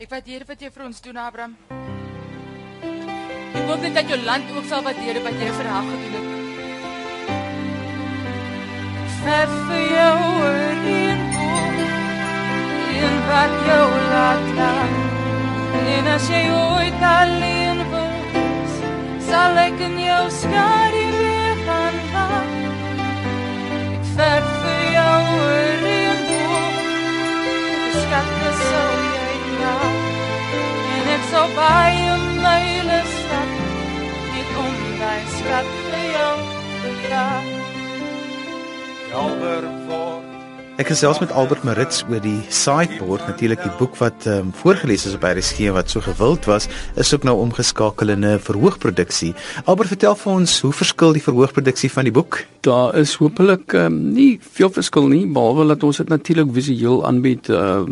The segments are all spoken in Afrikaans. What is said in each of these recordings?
Ek waardeer wat jy vir ons doen, Abraham. Ek hoop net dat jou land ook sal waardeer wat jy vir haar gedoen het. Vet vir jou reënboog En wat jou laat gaan En as jy ooit alleen wees Sal ek in jou skadu Word. Ek gesels met Albert Marits oor die Sideboard, natuurlik die boek wat ehm um, voorgeles is op RSG wat so gewild was, is ook nou omgeskakel in 'n verhoogproduksie. Albert, vertel vir ons hoe verskil die verhoogproduksie van die boek? Daar is hopelik um, nie veel verskil nie, behalwe dat ons dit natuurlik visueel aanbied uh,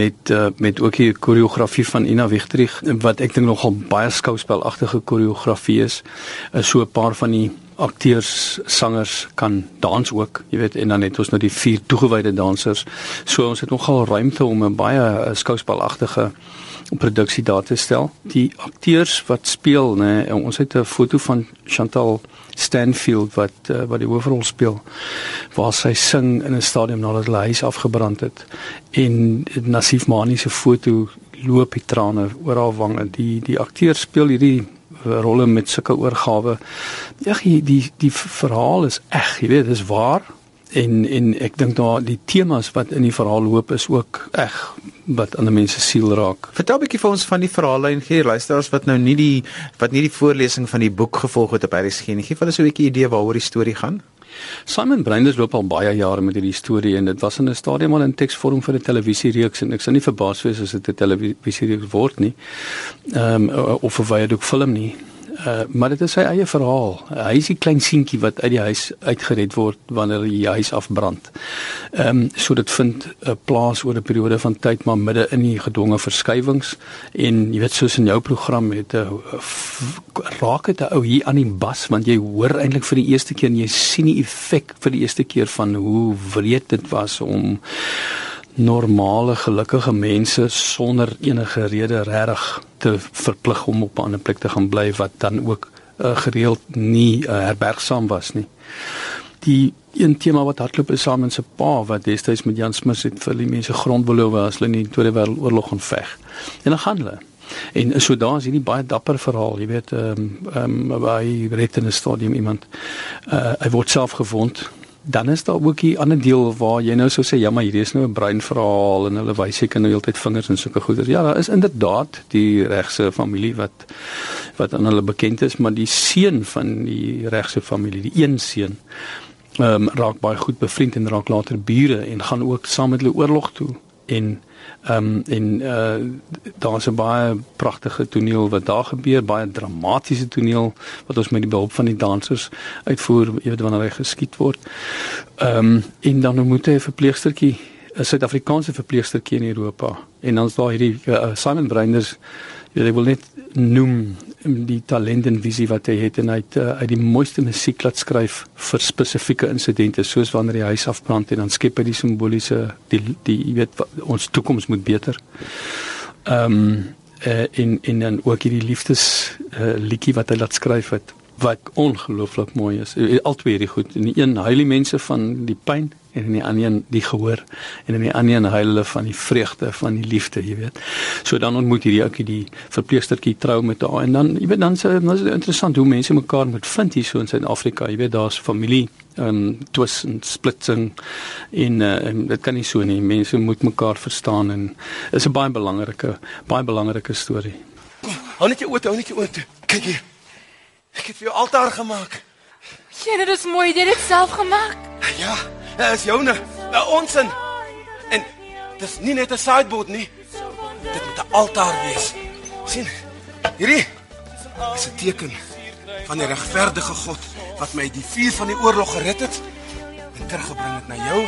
met uh, met ook die koreografie van Ina Wigtrich wat ek dink nogal baie skouspelagtige koreografie is. Is so 'n paar van die akteurs, sangers kan dans ook, jy weet, en dan het ons nou die vier toegewyde dansers. So ons het nogal ruimte om 'n baie uh, skouspelagtige produksie daar te stel. Die akteurs wat speel, nê, nee, ons het 'n foto van Chantal Stanfield wat uh, wat die hoofrol speel waar sy sing in 'n stadium nadat hulle huis afgebrand het en Nasif Mani se foto loop die trane oor haar wange. Die die akteur speel hierdie rolle met sulke oorgawe. Ja, die die die verhaal is eg, jy weet, dit is waar. En en ek dink daar die temas wat in die verhaal loop is ook eg wat aan die mense siel raak. Vertel 'n bietjie vir ons van die verhaallyn gee luisteraars wat nou nie die wat nie die voorlesing van die boek gevolg het op RSG nie. Gee vir so 'n bietjie idee waaroor die storie gaan. Simon Breinders loop al baie jare met hierdie storie en dit was in 'n stadium al in teksvorm vir 'n televisiereeks en ek sou nie verbaas wees as dit 'n televisiereeks word nie. Ehm um, of 'n Viaduct film nie. Uh, maar dit is sy eie verhaal. Hy is die klein seentjie wat uit die huis uitgered word wanneer die huis afbrand. Ehm um, so dit vind 'n uh, plaas oor 'n periode van tyd maar midde in die gedwonge verskywings en jy weet soos in jou program het 'n uh, raak dit 'n ou hier aan die bas want jy hoor eintlik vir die eerste keer en jy sien die effek vir die eerste keer van hoe wreed dit was om normale gelukkige mense sonder enige rede regtig te verplig om op 'n ander plek te gaan bly wat dan ook uh, gereeld nie uh, herbergsaam was nie. Die een tema wat hardloop is saam met sy pa wat destyds met Jan Smith het vir die mense grond beloof as hulle in die Tweede Wêreldoorlog gaan veg. En dan gaan hulle. En so daar is hierdie baie dapper verhaal, jy weet, ehm um, ehm um, by red in 'n stadium iemand uh, hy word self gewond dan is daar ook 'n ander deel waar jy nou sou sê ja maar hierdie is nou 'n brein verhaal en hulle wys seker nou heeltyd vingers en sulke goeders. Ja, daar is inderdaad die regse familie wat wat aan hulle bekend is, maar die seun van die regse familie, die een seun, ehm um, raak baie goed bevriend en raak later bure en gaan ook saam met hulle oorlog toe en Ehm um, en uh daar's 'n baie pragtige toneel wat daar gebeur, baie dramatiese toneel wat ons met die behulp van die dansers uitvoer, jy weet wanneer hy geskiet word. Ehm um, en dan moet hy 'n verpleegstertjie, 'n Suid-Afrikaanse verpleegstertjie in Europa. En dan is daar hierdie uh, Simon Breinders, weet hy wil net noem die talent en visie wat hy het en hy het uh, uit die mooiste musiek laat skryf vir spesifieke insidente soos wanneer die huis afbrand en dan skep hy die simboliese die die jy weet ons toekoms moet beter. Ehm um, uh, en en dan ook hierdie liefdes uh, liedjie wat hy laat skryf het wat ongelooflik mooi is. Altwee hierdie goed. En die een huilie mense van die pyn en in die ander een die gehoor en in die ander een huil hulle van die vreugde van die liefde, jy weet. So dan ontmoet hierdie ouetjie die verpleegstertjie trou met haar en dan jy weet dan se dan is dit interessant hoe mense mekaar moet vind hier so in Suid-Afrika. Jy weet daar's familie en twis en splitsing en uh, en dit kan nie so nie. Mense moet mekaar verstaan en is 'n baie belangrike baie belangrike storie. Hou net jou oë, hou net jou oë. Kyk hier. Ek het vir jou altaar gemaak. Sien, dit is mooi, jy het dit self gemaak. Ja, dit is joune. Nou ons in. En dis nie net 'n sideboard nie. Dit moet 'n altaar wees. sien? Hierdie is 'n teken van die regverdige God wat my die vuur van die oorlog gered het en teruggebring het na jou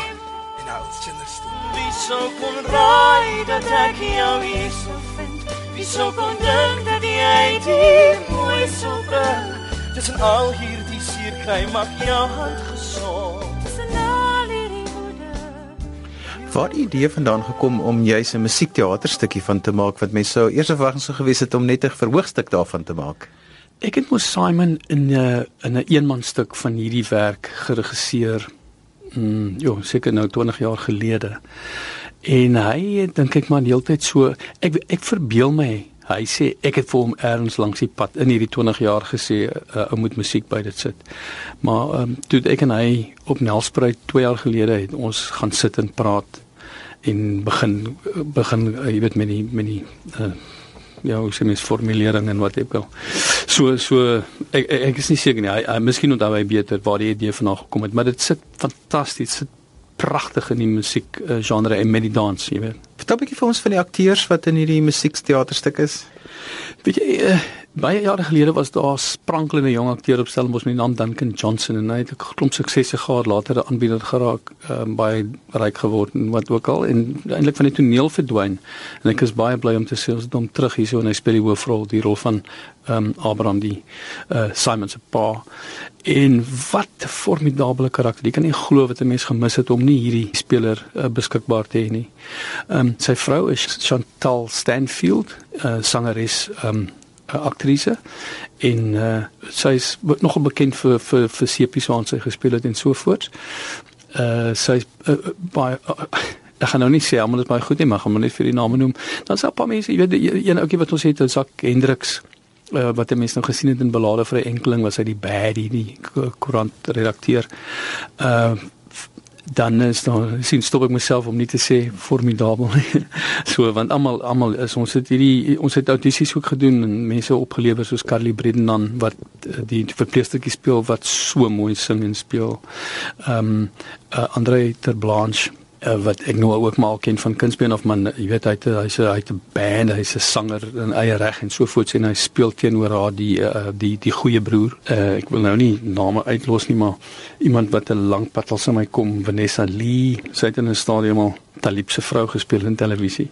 en na ons kinders toe. Wie sou kon raai dat ek jou hier sou vind? Wie sou kon dink jy dit mooi sou bring? Tussen al hierdie seer kry maak jou hand gesond. Waar die idee vandaan gekom om juis 'n musiekteaterstukkie van te maak wat mense sou eers verwag sou gewees het om net 'n verhoogstuk daarvan te maak? Ek het mos Simon in 'n in 'n eenmanstuk van hierdie werk geregisseer. Mm, ja, seker nou 20 jaar gelede. En hy dink ek maar heeltyd so ek ek verbeel my hy sê ek het vir hom erns langs die pad in hierdie 20 jaar gesê uh, ou moet musiek by dit sit. Maar ehm um, toe ek en hy op Nelspruit 2 jaar gelede het ons gaan sit en praat en begin begin uh, jy weet met die met die uh, ja, sê mens formulering en wat ek wil. So so ek ek, ek is nie seker nie. Hy, hy miskien onthou hy beter waar die idee vandaan gekom het, maar dit sit fantasties, sit pragtig in die musiek uh, genre en met die dans, jy weet. Vertel 'n bietjie vir ons van die akteurs wat in hierdie musiekteaterstuk is. Weet jy, uh, baie jare gelede was daar 'n sprankelende jong akteur op Stellenbosch met die naam Duncan Johnson en hy het 'n klomp suksese gehad, later 'n aanbieder geraak, um, baie ryk geword en wat ook al en eintlik van die toneel verdwyn. En ek is baie bly om te sien ons het hom terug hierso en hy speel die hoofrol, die rol van ehm um, Abraham die uh, Simon se pa. En wat 'n formidable karakter. Jy kan nie glo wat 'n mens gemis het om nie hierdie speler uh, beskikbaar te hê nie. Ehm um, sy vrou is Chantal Stanfield, 'n uh, sangeres ehm um, aktrise en uh, sy is nogal bekend vir vir vir sepies waar sy gespeel het en so voort. Uh sy is uh, baie uh, ek gaan nou nie sê almal is baie goed nie, maar gaan maar net vir die name noem. Dan is daar 'n paar mense, jy weet een ouetjie wat ons het, Sak Hendriks uh, wat die mense nou gesien het in belade vir 'n enkeling was hy die baddie die koerant redakteur. Uh dan is dan sien stop ek myself om nie te sê formidabel nie. so want almal almal is ons het hierdie ons het audisies ook gedoen en mense opgelewer soos Carly Bredendan wat eh, die verpleegstertjie speel wat so mooi sing en speel. Ehm um, uh, Andre Terblanche uh, wat ek nou ook maar ken van Kunstbeen of man jy weet hy het hy's hy't 'n band hy's 'n sanger in eie reg en so voort en hy speel teenoor haar die uh, die die goeie broer. Uh, ek wil nou nie name uitlos nie maar iemand wat 'n lang pad al sy my kom Vanessa Lee sy het in 'n stadium al Talib se vrou gespeel in televisie.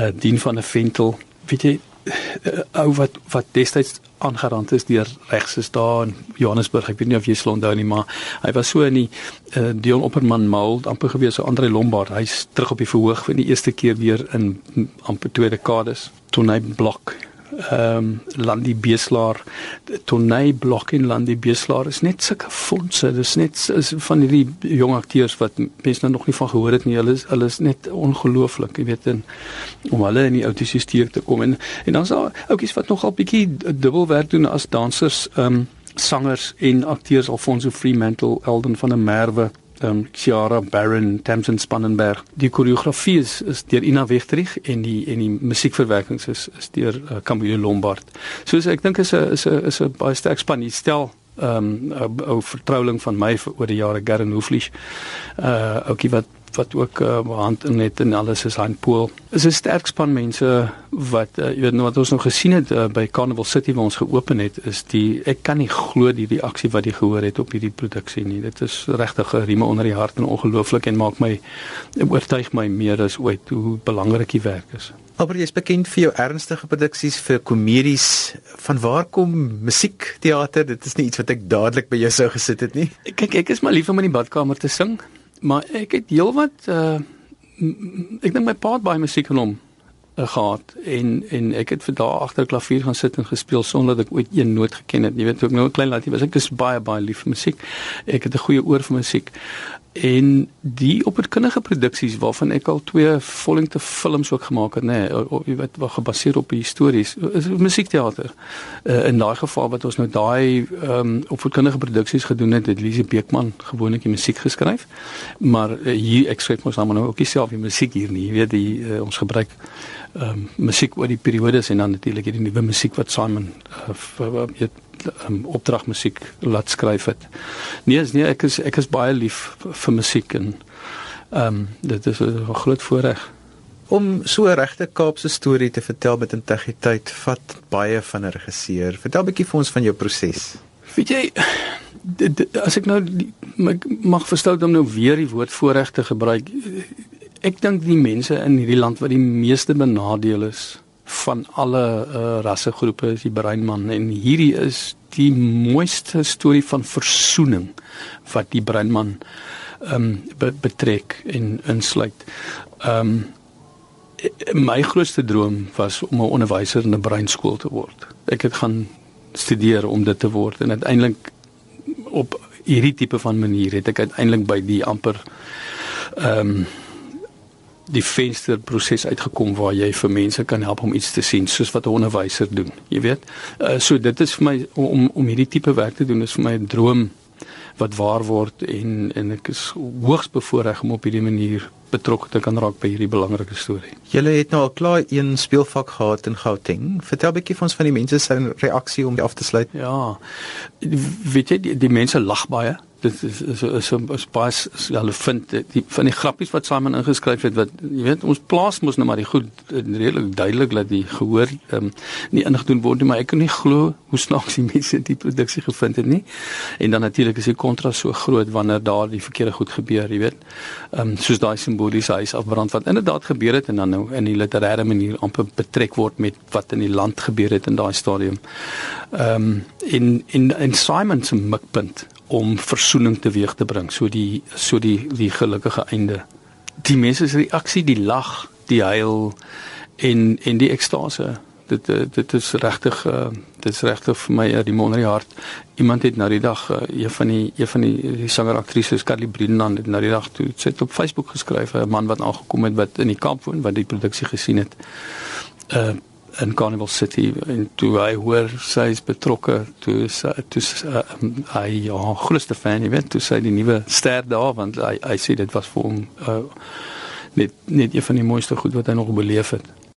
Uh, Dien van 'n Ventel weet jy ou wat wat destyds aangerand is deur regses daar in Johannesburg. Ek weet nie of jy sal onthou nie, maar hy was so in die uh, Dion Opperman Mall amper gewees so Andre Lombard. Hy's terug op die verhoog vir die eerste keer weer in amper twee dekades. Tonei Blok ehm um, Landie Beeslaar Tonei Blok en Landie Beeslaar is net sulke fondse. Dis net is van hierdie jong akteurs wat mense nou nog nie van gehoor het nie. Hulle is hulle is net ongelooflik jy weet en om hulle in die autisisteer te kom. En en dan's daar ouppies wat nogal bietjie dubbel werk doen as dansers ehm um, sangers en akteurs Alfonso Fremantle Elden van der Merwe um, Chiara Baron Tamsin Spannenberg. Die koreografie is is deur Ina Wegtrich en die en die musiekverwerkings is is deur uh, Camille Lombard. So ek dink is 'n is 'n is 'n baie sterk span. Die stel ehm um, 'n ou vertroueling van my vir oor die jare Garen Hoeflich. Uh ouetjie wat wat ook uh, hand in het en alles is aan pool. Is 'n sterk span mense wat uh, jy weet nou wat ons nou gesien het uh, by Carnival City waar ons geopen het is die ek kan nie glo die reaksie wat jy gehoor het op hierdie produksie nie. Dit is regtig 'n riem onder die hart en ongelooflik en maak my oortuig my meer as ooit hoe belangrik die werk is. Maar jy is bekend vir jou ernstige produksies vir komedies. Van waar kom musiekteater? Dit is nie iets wat ek dadelik by jou sou gesit het nie. Kyk, ek is maar lief om in die badkamer te sing maar ek het heelwat uh ek dink my pa het baie musiek in hom uh, gehad en en ek het vir dae agter klavier gaan sit en gespeel sonder dat ek ooit een noot geken het. Jy weet, toe ek nou 'n klein laaitie was, ek is baie baie lief vir musiek. Ek het 'n goeie oor vir musiek en die opvoedkundige produksies waarvan ek al twee vollengte films ook gemaak het nê nee, jy weet wat gebaseer op histories is musiekteater. Uh, in daai geval wat ons nou daai um, opvoedkundige produksies gedoen het het Lisie Beekman gewoonlik die musiek geskryf. Maar uh, hier ek skryf mos nou ook self die musiek hier nie. Jy weet die uh, ons gebruik um, musiek oor die periodes en dan natuurlik die nuwe musiek wat Simon uh, weet um, opdragmusiek laat skryf het. Nee, nee, ek is ek is baie lief vir musiek en ehm um, dit is 'n groot voorreg om so 'n regte Kaapse storie te vertel met integriteit vat baie van 'n regisseur. Vertel 'n bietjie vir ons van jou proses. Weet jy dit, dit, as ek nou die, mag verstout om nou weer die woord voorreg te gebruik. Ek dink die mense in hierdie land wat die meeste benadeel is van alle uh, rassegroepe is die breinman en hierdie is die mooiste storie van versoening wat die breinman ehm um, be, betrek en insluit. Ehm um, my grootste droom was om 'n onderwyser in 'n breinskool te word. Ek het gaan studeer om dit te word en uiteindelik op hierdie tipe van manier het ek uiteindelik by die amper ehm um, die vensterproses uitgekom waar jy vir mense kan help om iets te sien soos wat 'n onderwyser doen. Jy weet. Uh, so dit is vir my om om hierdie tipe werk te doen is vir my 'n droom wat waar word en en ek is hoogs bevoorreg om op hierdie manier betrokke te kan raak by hierdie belangrike storie. Julle het nou al klaar een speelvak gehad in Gauteng. Vertel 'n bietjie vir ons van die mense se reaksie om af te sluit. Ja. Weet jy die, die mense lag baie dit is is is, is baie hulle vind die van die grappies wat Simon ingeskryf het wat jy weet ons plaas mos nou maar die goed redelik duidelik dat die gehoor ehm um, nie ingedoen word nie maar ek kan nie glo hoe snaaks die mense die produksie gevind het nie. En dan natuurlik is die kontras so groot wanneer daar die verkeerde goed gebeur jy weet. Ehm um, soos daai simboliese huis afbrand wat inderdaad gebeur het en dan nou in die literêre manier amper betrek word met wat in die land gebeur het in daai stadium. Ehm um, in in in Simon se mikpunt om versoening teweeg te bring. So die so die die gelukkige einde. Die mense se reaksie die lag die huil en en die ekstase. Dit eh, dit is regtig uh, dit is regtig vir my uit die mond in die hart. Iemand het nou die dag uh, een van die een van die, die sanger aktrises Carly Brennan het nou die dag toe sit op Facebook geskryf 'n man wat aangekom het wat in die kamp woon wat die produksie gesien het. Uh in Carnival City en toe hy hoor sy is betrokke toe sy toe uh, hy ja grootste fan jy weet toe sy die nuwe ster daar want hy hy sê dit was vir hom uh, net net een van die mooiste goed wat hy nog beleef het